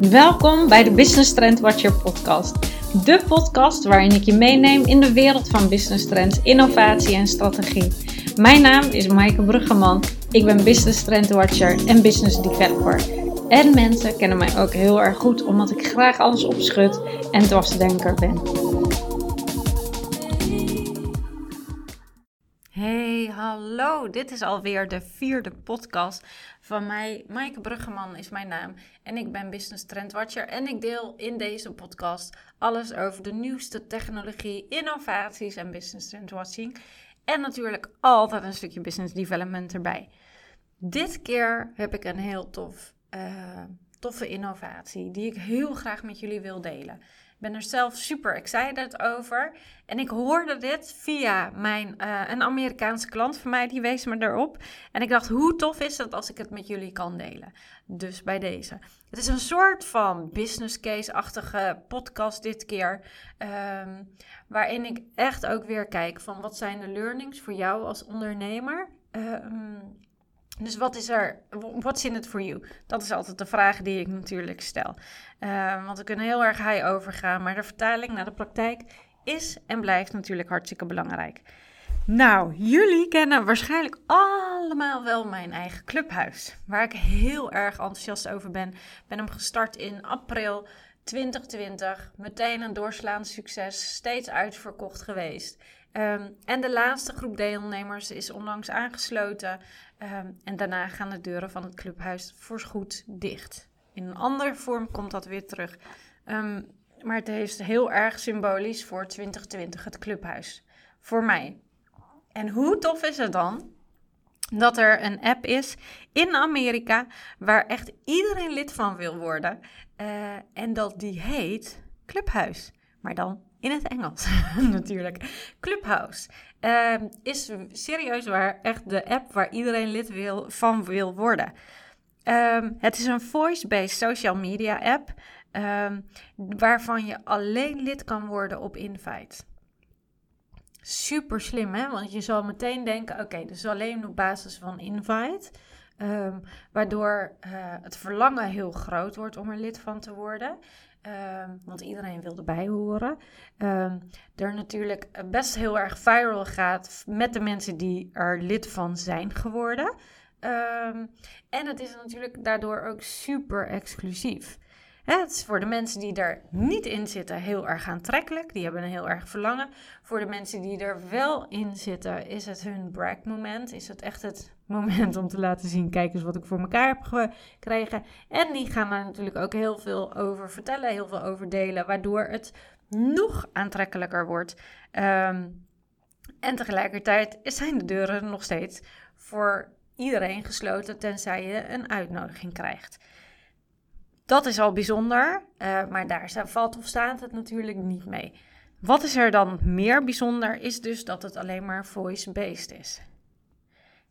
Welkom bij de Business Trend Watcher podcast. De podcast waarin ik je meeneem in de wereld van business trends, innovatie en strategie. Mijn naam is Maaike Bruggeman. Ik ben Business Trend Watcher en Business Developer. En mensen kennen mij ook heel erg goed omdat ik graag alles opschud en dwarsdenker ben. Hallo. Dit is alweer de vierde podcast van mij. Maaike Bruggeman is mijn naam en ik ben Business Trend Watcher. En ik deel in deze podcast alles over de nieuwste technologie, innovaties en business trend watching. En natuurlijk altijd een stukje business development erbij. Dit keer heb ik een heel tof, uh, toffe innovatie die ik heel graag met jullie wil delen. Ben er zelf super excited over. En ik hoorde dit via mijn, uh, een Amerikaanse klant van mij, die wees me erop. En ik dacht, hoe tof is het als ik het met jullie kan delen? Dus bij deze. Het is een soort van business case-achtige podcast dit keer. Um, waarin ik echt ook weer kijk van wat zijn de learnings voor jou als ondernemer. Um, dus wat is er, what's in it for you? Dat is altijd de vraag die ik natuurlijk stel. Uh, want we kunnen heel erg high overgaan, maar de vertaling naar de praktijk is en blijft natuurlijk hartstikke belangrijk. Nou, jullie kennen waarschijnlijk allemaal wel mijn eigen clubhuis, waar ik heel erg enthousiast over ben. Ben hem gestart in april 2020, meteen een doorslaand succes, steeds uitverkocht geweest. Um, en de laatste groep deelnemers is onlangs aangesloten. Um, en daarna gaan de deuren van het clubhuis voorgoed dicht. In een andere vorm komt dat weer terug. Um, maar het heeft heel erg symbolisch voor 2020 het clubhuis. Voor mij. En hoe tof is het dan dat er een app is in Amerika waar echt iedereen lid van wil worden. Uh, en dat die heet Clubhuis. Maar dan in het Engels natuurlijk. Clubhouse uh, is serieus waar echt de app waar iedereen lid wil, van wil worden. Um, het is een voice-based social media app um, waarvan je alleen lid kan worden op Invite. Super slim, hè? Want je zal meteen denken: oké, dus alleen op basis van Invite. Waardoor uh, het verlangen heel groot wordt om er lid van te worden. Um, want iedereen wil erbij horen. Um, er natuurlijk best heel erg viral gaat met de mensen die er lid van zijn geworden. Um, en het is natuurlijk daardoor ook super exclusief. Het is voor de mensen die er niet in zitten heel erg aantrekkelijk. Die hebben een heel erg verlangen. Voor de mensen die er wel in zitten, is het hun brag moment. Is het echt het moment om te laten zien: kijk eens wat ik voor elkaar heb gekregen. En die gaan er natuurlijk ook heel veel over vertellen, heel veel over delen, waardoor het nog aantrekkelijker wordt. Um, en tegelijkertijd zijn de deuren nog steeds voor iedereen gesloten, tenzij je een uitnodiging krijgt. Dat is al bijzonder, uh, maar daar valt of staat het natuurlijk niet mee. Wat is er dan meer bijzonder, is dus dat het alleen maar voice-based is.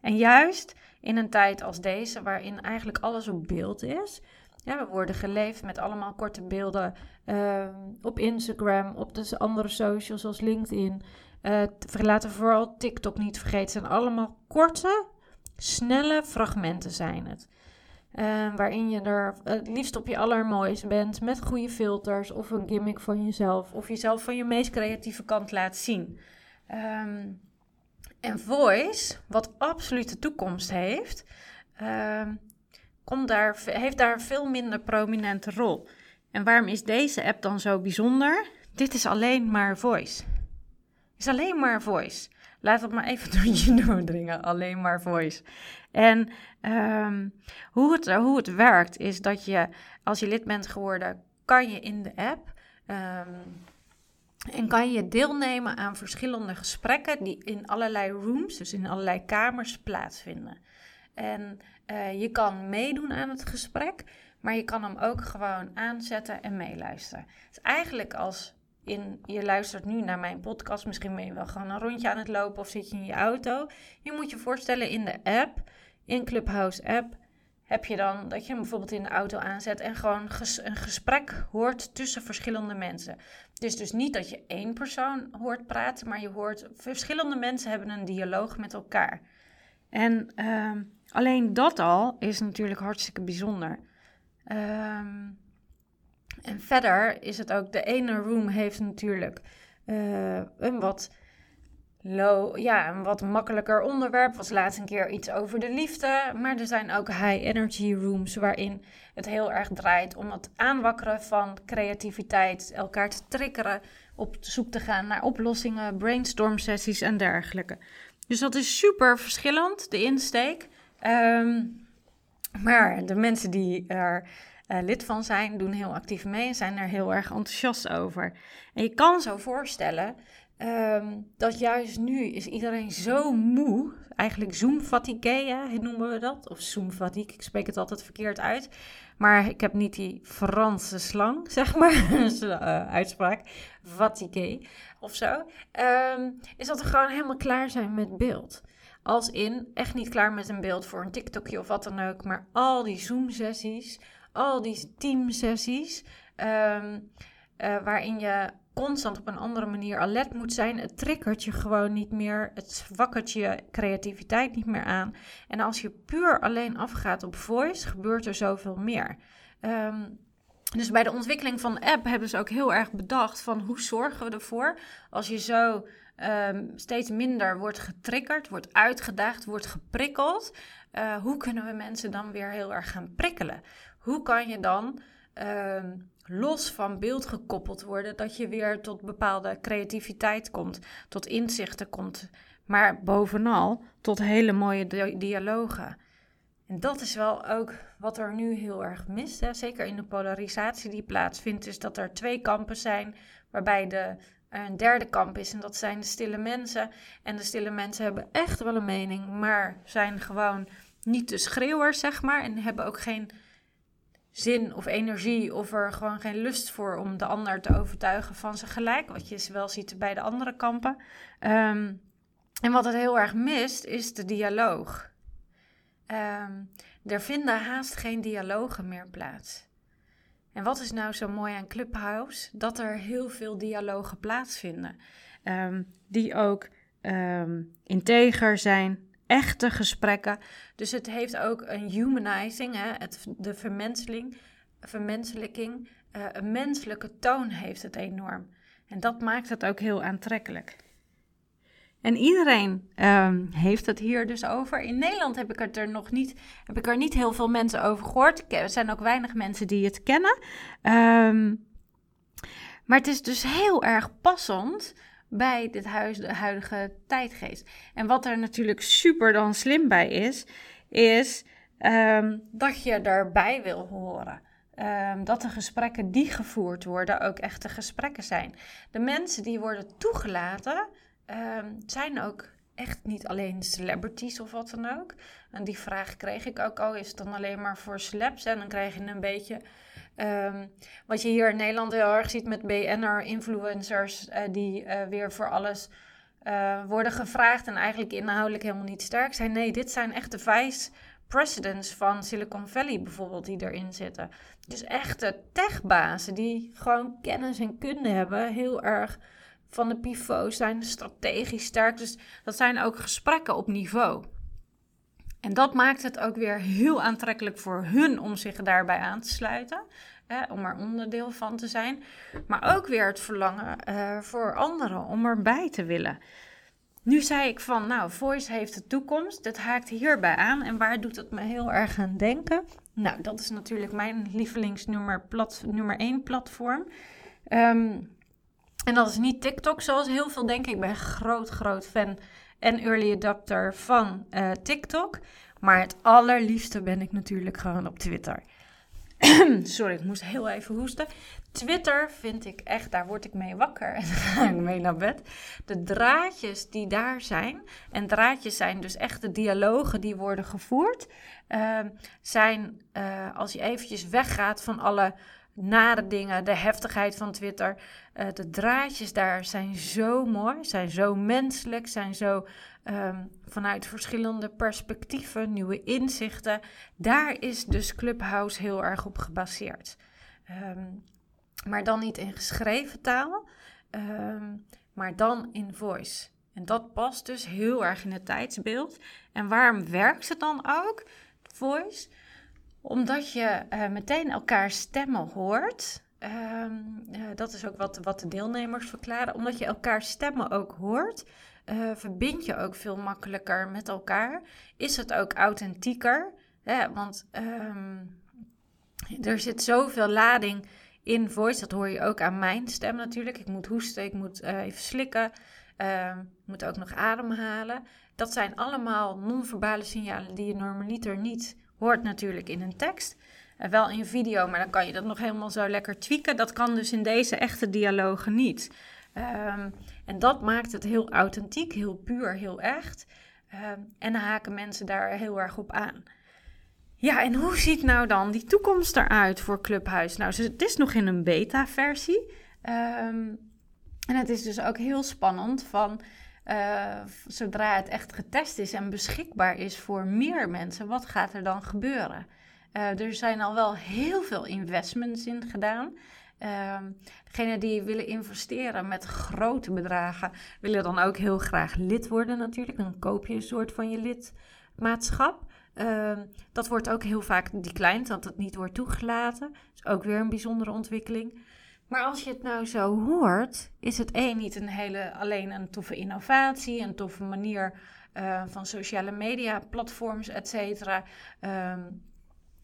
En juist in een tijd als deze, waarin eigenlijk alles op beeld is. Ja, we worden geleefd met allemaal korte beelden uh, op Instagram, op de andere socials zoals LinkedIn. Uh, laten we vooral TikTok niet vergeten. Het zijn allemaal korte, snelle fragmenten zijn het. Uh, waarin je er het liefst op je allermooist bent met goede filters of een gimmick van jezelf. Of jezelf van je meest creatieve kant laat zien. Um, en voice, wat absoluut de toekomst heeft, uh, komt daar, heeft daar een veel minder prominente rol. En waarom is deze app dan zo bijzonder? Dit is alleen maar voice. Is alleen maar voice. Laat het maar even door je doordringen. Alleen maar voice. En um, hoe, het, hoe het werkt is dat je, als je lid bent geworden, kan je in de app um, en kan je deelnemen aan verschillende gesprekken die in allerlei rooms, dus in allerlei kamers, plaatsvinden. En uh, je kan meedoen aan het gesprek, maar je kan hem ook gewoon aanzetten en meeluisteren. Het is eigenlijk als je luistert nu naar mijn podcast, misschien ben je wel gewoon een rondje aan het lopen of zit je in je auto. Je moet je voorstellen in de app, in Clubhouse app, heb je dan dat je hem bijvoorbeeld in de auto aanzet en gewoon een gesprek hoort tussen verschillende mensen. Het is dus niet dat je één persoon hoort praten, maar je hoort verschillende mensen hebben een dialoog met elkaar. En uh, alleen dat al is natuurlijk hartstikke bijzonder. Ehm, en verder is het ook, de ene room heeft natuurlijk uh, een wat low, ja, een wat makkelijker onderwerp. Was laatst een keer iets over de liefde. Maar er zijn ook high energy rooms waarin het heel erg draait om het aanwakkeren van creativiteit, elkaar te triggeren, op zoek te gaan naar oplossingen, brainstorm sessies en dergelijke. Dus dat is super verschillend, de insteek. Ehm, maar de mensen die er uh, lid van zijn, doen heel actief mee en zijn er heel erg enthousiast over. En je kan zo voorstellen Ehm, dat juist nu is iedereen zo moe. Eigenlijk Zoom-fatigue noemen we dat. Of Zoom-fatigue, ik spreek het altijd verkeerd uit. Maar ik heb niet die Franse slang, zeg maar. uh, uitspraak. Fatigue of zo. Ehm, is dat we gewoon helemaal klaar zijn met beeld. Als in, echt niet klaar met een beeld voor een TikTokje of wat dan ook. Maar al die Zoom-sessies, al die team-sessies. Um, waarin je constant op een andere manier alert moet zijn. Het triggert je gewoon niet meer. Het wakkert je creativiteit niet meer aan. En als je puur alleen afgaat op voice, gebeurt er zoveel meer. Ehm, dus bij de ontwikkeling van de app hebben ze ook heel erg bedacht van hoe zorgen we ervoor als je zo um, steeds minder wordt getriggerd, wordt uitgedaagd, wordt geprikkeld. Uh, hoe kunnen we mensen dan weer heel erg gaan prikkelen? Hoe kan je dan Ehm, los van beeld gekoppeld worden, dat je weer tot bepaalde creativiteit komt, tot inzichten komt, maar bovenal tot hele mooie dialogen. En dat is wel ook wat er nu heel erg mist. Hè? Zeker in de polarisatie die plaatsvindt, is dat er twee kampen zijn, waarbij de, een derde kamp is. En dat zijn de stille mensen. En de stille mensen hebben echt wel een mening, maar zijn gewoon niet de schreeuwers, zeg maar. En hebben ook geen zin of energie of er gewoon geen lust voor om de ander te overtuigen van zijn gelijk. Wat je wel ziet bij de andere kampen. Ehm, en wat het heel erg mist, is de dialoog. Um, er vinden haast geen dialogen meer plaats. En wat is nou zo mooi aan Clubhouse? Dat er heel veel dialogen plaatsvinden. Um, die ook integer zijn, echte gesprekken. Dus het heeft ook een humanizing, hè, het, de vermenseling, vermenselijking. Uh, een menselijke toon heeft het enorm. En dat maakt het ook heel aantrekkelijk. En iedereen um, heeft het hier dus over. In Nederland heb ik het er nog niet, heb ik er niet heel veel mensen over gehoord. Er zijn ook weinig mensen die het kennen. Um, maar het is dus heel erg passend bij dit huis, de huidige tijdgeest. En wat er natuurlijk super dan slim bij is, is um, dat je erbij wil horen. Um, dat de gesprekken die gevoerd worden ook echte gesprekken zijn. De mensen die worden toegelaten um, zijn ook echt niet alleen celebrities of wat dan ook. En die vraag kreeg ik ook al, is het dan alleen maar voor celebs? En dan krijg je een beetje Um, wat je hier in Nederland heel erg ziet met BNR-influencers, uh, die uh, weer voor alles uh, worden gevraagd en eigenlijk inhoudelijk helemaal niet sterk zijn. Nee, dit zijn echt de vice presidents van Silicon Valley bijvoorbeeld die erin zitten. Dus echte techbazen die gewoon kennis en kunde hebben, heel erg van de pivot zijn, strategisch sterk. Dus dat zijn ook gesprekken op niveau. En dat maakt het ook weer heel aantrekkelijk voor hun om zich daarbij aan te sluiten. Om er onderdeel van te zijn. Maar ook weer het verlangen uh, voor anderen om erbij te willen. Nu zei ik van, nou, Voice heeft de toekomst. Dat haakt hierbij aan. En waar doet het me heel erg aan denken? Nou, dat is natuurlijk mijn lievelingsnummer plat, nummer 1 platform. Um, en dat is niet TikTok, zoals heel veel denken. Ik ben groot, groot fan en early adapter van uh, TikTok. Maar het allerliefste ben ik natuurlijk gewoon op Twitter. Sorry, ik moest heel even hoesten. Twitter vind ik echt, daar word ik mee wakker en ga ik mee naar bed. De draadjes die daar zijn, en draadjes zijn dus echt de dialogen die worden gevoerd, uh, zijn uh, als je eventjes weggaat van alle nare dingen, de heftigheid van Twitter. Uh, de draadjes daar zijn zo mooi, zijn zo menselijk, zijn zo um, vanuit verschillende perspectieven, nieuwe inzichten. Daar is dus Clubhouse heel erg op gebaseerd. Um, maar dan niet in geschreven taal, um, maar dan in voice. En dat past dus heel erg in het tijdsbeeld. En waarom werkt het dan ook, voice? Omdat je meteen elkaar stemmen hoort. Ehm, dat is ook wat, wat de deelnemers verklaren. Omdat je elkaar stemmen ook hoort, verbind je ook veel makkelijker met elkaar. Is het ook authentieker? Want ehm, er zit zoveel lading in voice. Dat hoor je ook aan mijn stem natuurlijk. Ik moet hoesten, ik moet even slikken. Uh, moet ook nog ademhalen. Dat zijn allemaal non-verbale signalen die je normaliter niet hoort natuurlijk in een tekst. Uh, wel in video, maar dan kan je dat nog helemaal zo lekker tweaken. Dat kan dus in deze echte dialogen niet. Um, en dat maakt het heel authentiek, heel puur, heel echt. Um, en dan haken mensen daar heel erg op aan. Ja, en hoe ziet nou dan die toekomst eruit voor Clubhuis? Nou, het is nog in een beta-versie. Um, en het is dus ook heel spannend van uh, zodra het echt getest is en beschikbaar is voor meer mensen, wat gaat er dan gebeuren? Uh, er zijn al wel heel veel investments in gedaan. Uh, degenen die willen investeren met grote bedragen, willen dan ook heel graag lid worden natuurlijk. Dan koop je een soort van je lidmaatschap. Dat wordt ook heel vaak declined, dat het niet wordt toegelaten. Dat is ook weer een bijzondere ontwikkeling. Maar als je het nou zo hoort, is het één niet een hele, alleen een toffe innovatie, een toffe manier uh, van sociale media, platforms, et cetera. Um,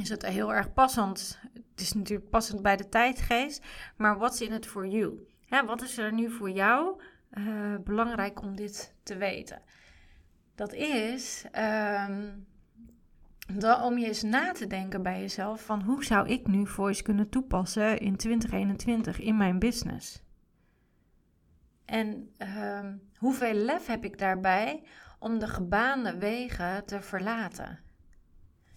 is het heel erg passend. Het is natuurlijk passend bij de tijdgeest, maar what's in it for you? Hè, wat is er nu voor jou uh, belangrijk om dit te weten? Dat is um, om je eens na te denken bij jezelf van hoe zou ik nu voice kunnen toepassen in 2021 in mijn business? En uh, hoeveel lef heb ik daarbij om de gebaande wegen te verlaten?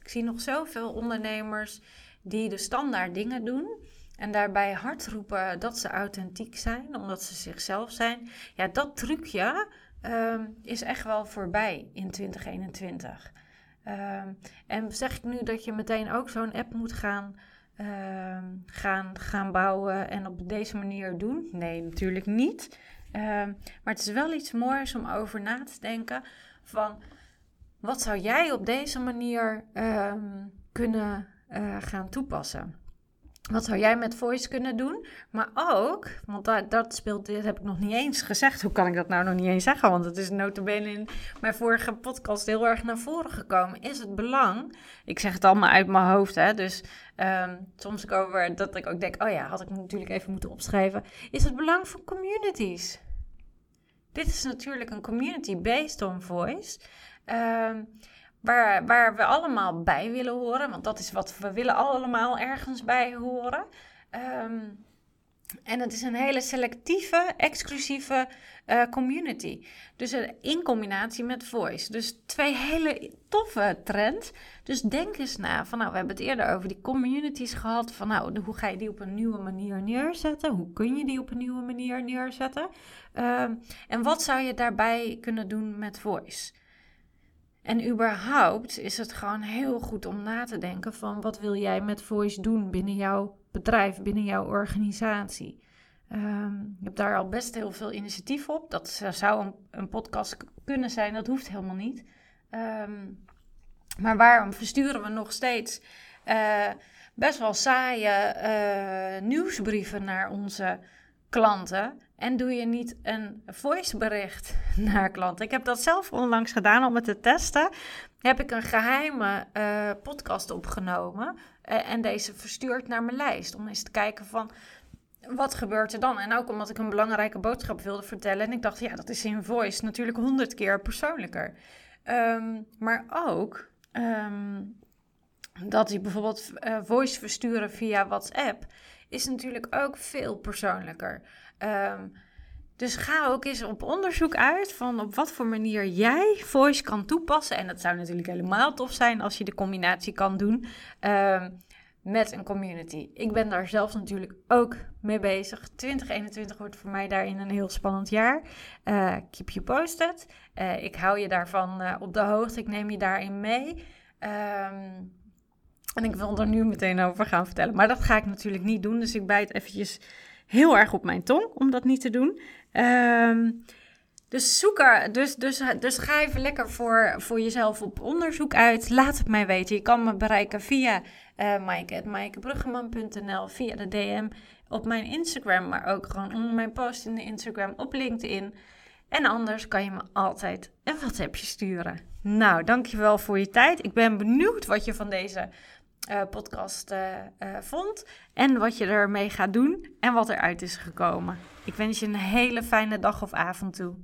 Ik zie nog zoveel ondernemers die de standaard dingen doen en daarbij hard roepen dat ze authentiek zijn, omdat ze zichzelf zijn. Ja, dat trucje uh, is echt wel voorbij in 2021. Ehm, en zeg ik nu dat je meteen ook zo'n app moet gaan, uh, gaan, gaan bouwen en op deze manier doen? Nee, natuurlijk niet. Ehm, maar het is wel iets moois om over na te denken van wat zou jij op deze manier kunnen uh, gaan toepassen? Wat zou jij met voice kunnen doen? Maar ook, want dat, dat speelt, dit heb ik nog niet eens gezegd. Hoe kan ik dat nou nog niet eens zeggen? Want het is notabene in mijn vorige podcast heel erg naar voren gekomen. Is het belang, ik zeg het allemaal uit mijn hoofd, hè, dus um, soms over dat ik ook denk, oh ja, had ik natuurlijk even moeten opschrijven. Is het belang van communities? Dit is natuurlijk een community based on voice. Um, Waar, waar we allemaal bij willen horen. Want dat is wat we willen allemaal ergens bij horen. Um, en het is een hele selectieve, exclusieve uh, community. Dus uh, in combinatie met voice. Dus twee hele toffe trends. Dus denk eens na. Van, nou, we hebben het eerder over die communities gehad. Van nou, hoe ga je die op een nieuwe manier neerzetten? Hoe kun je die op een nieuwe manier neerzetten? Uh, en wat zou je daarbij kunnen doen met voice? En überhaupt is het gewoon heel goed om na te denken van wat wil jij met voice doen binnen jouw bedrijf, binnen jouw organisatie. Um, je hebt daar al best heel veel initiatief op. Dat zou een, een podcast kunnen zijn, dat hoeft helemaal niet. Um, maar waarom versturen we nog steeds uh, best wel saaie uh, nieuwsbrieven naar onze klanten? En doe je niet een voicebericht naar klanten? Ik heb dat zelf onlangs gedaan om het te testen. Heb ik een geheime uh, podcast opgenomen uh, en deze verstuurd naar mijn lijst. Om eens te kijken van wat gebeurt er dan? En ook omdat ik een belangrijke boodschap wilde vertellen. En ik dacht, ja, dat is in voice natuurlijk honderd keer persoonlijker. Um, maar ook um, dat je bijvoorbeeld uh, voice versturen via WhatsApp is natuurlijk ook veel persoonlijker. Um, dus ga ook eens op onderzoek uit van op wat voor manier jij voice kan toepassen. En dat zou natuurlijk helemaal tof zijn als je de combinatie kan doen um, met een community. Ik ben daar zelf natuurlijk ook mee bezig. 2021 wordt voor mij daarin een heel spannend jaar. Uh, keep you posted. Uh, ik hou je daarvan uh, op de hoogte. Ik neem je daarin mee. Um, en ik wil er nu meteen over gaan vertellen. Maar dat ga ik natuurlijk niet doen. Dus ik bijt eventjes heel erg op mijn tong om dat niet te doen. Um, Dus, zoek er, dus, dus, dus ga even lekker voor, voor jezelf op onderzoek uit. Laat het mij weten. Je kan me bereiken via uh, maaike.maaikebruggeman.nl, via de DM op mijn Instagram, maar ook gewoon onder mijn post in de Instagram op LinkedIn. En anders kan je me altijd een WhatsAppje sturen. Nou, dankjewel voor je tijd. Ik ben benieuwd wat je van deze uh, podcast uh, vond. En wat je ermee gaat doen en wat eruit is gekomen. Ik wens je een hele fijne dag of avond toe.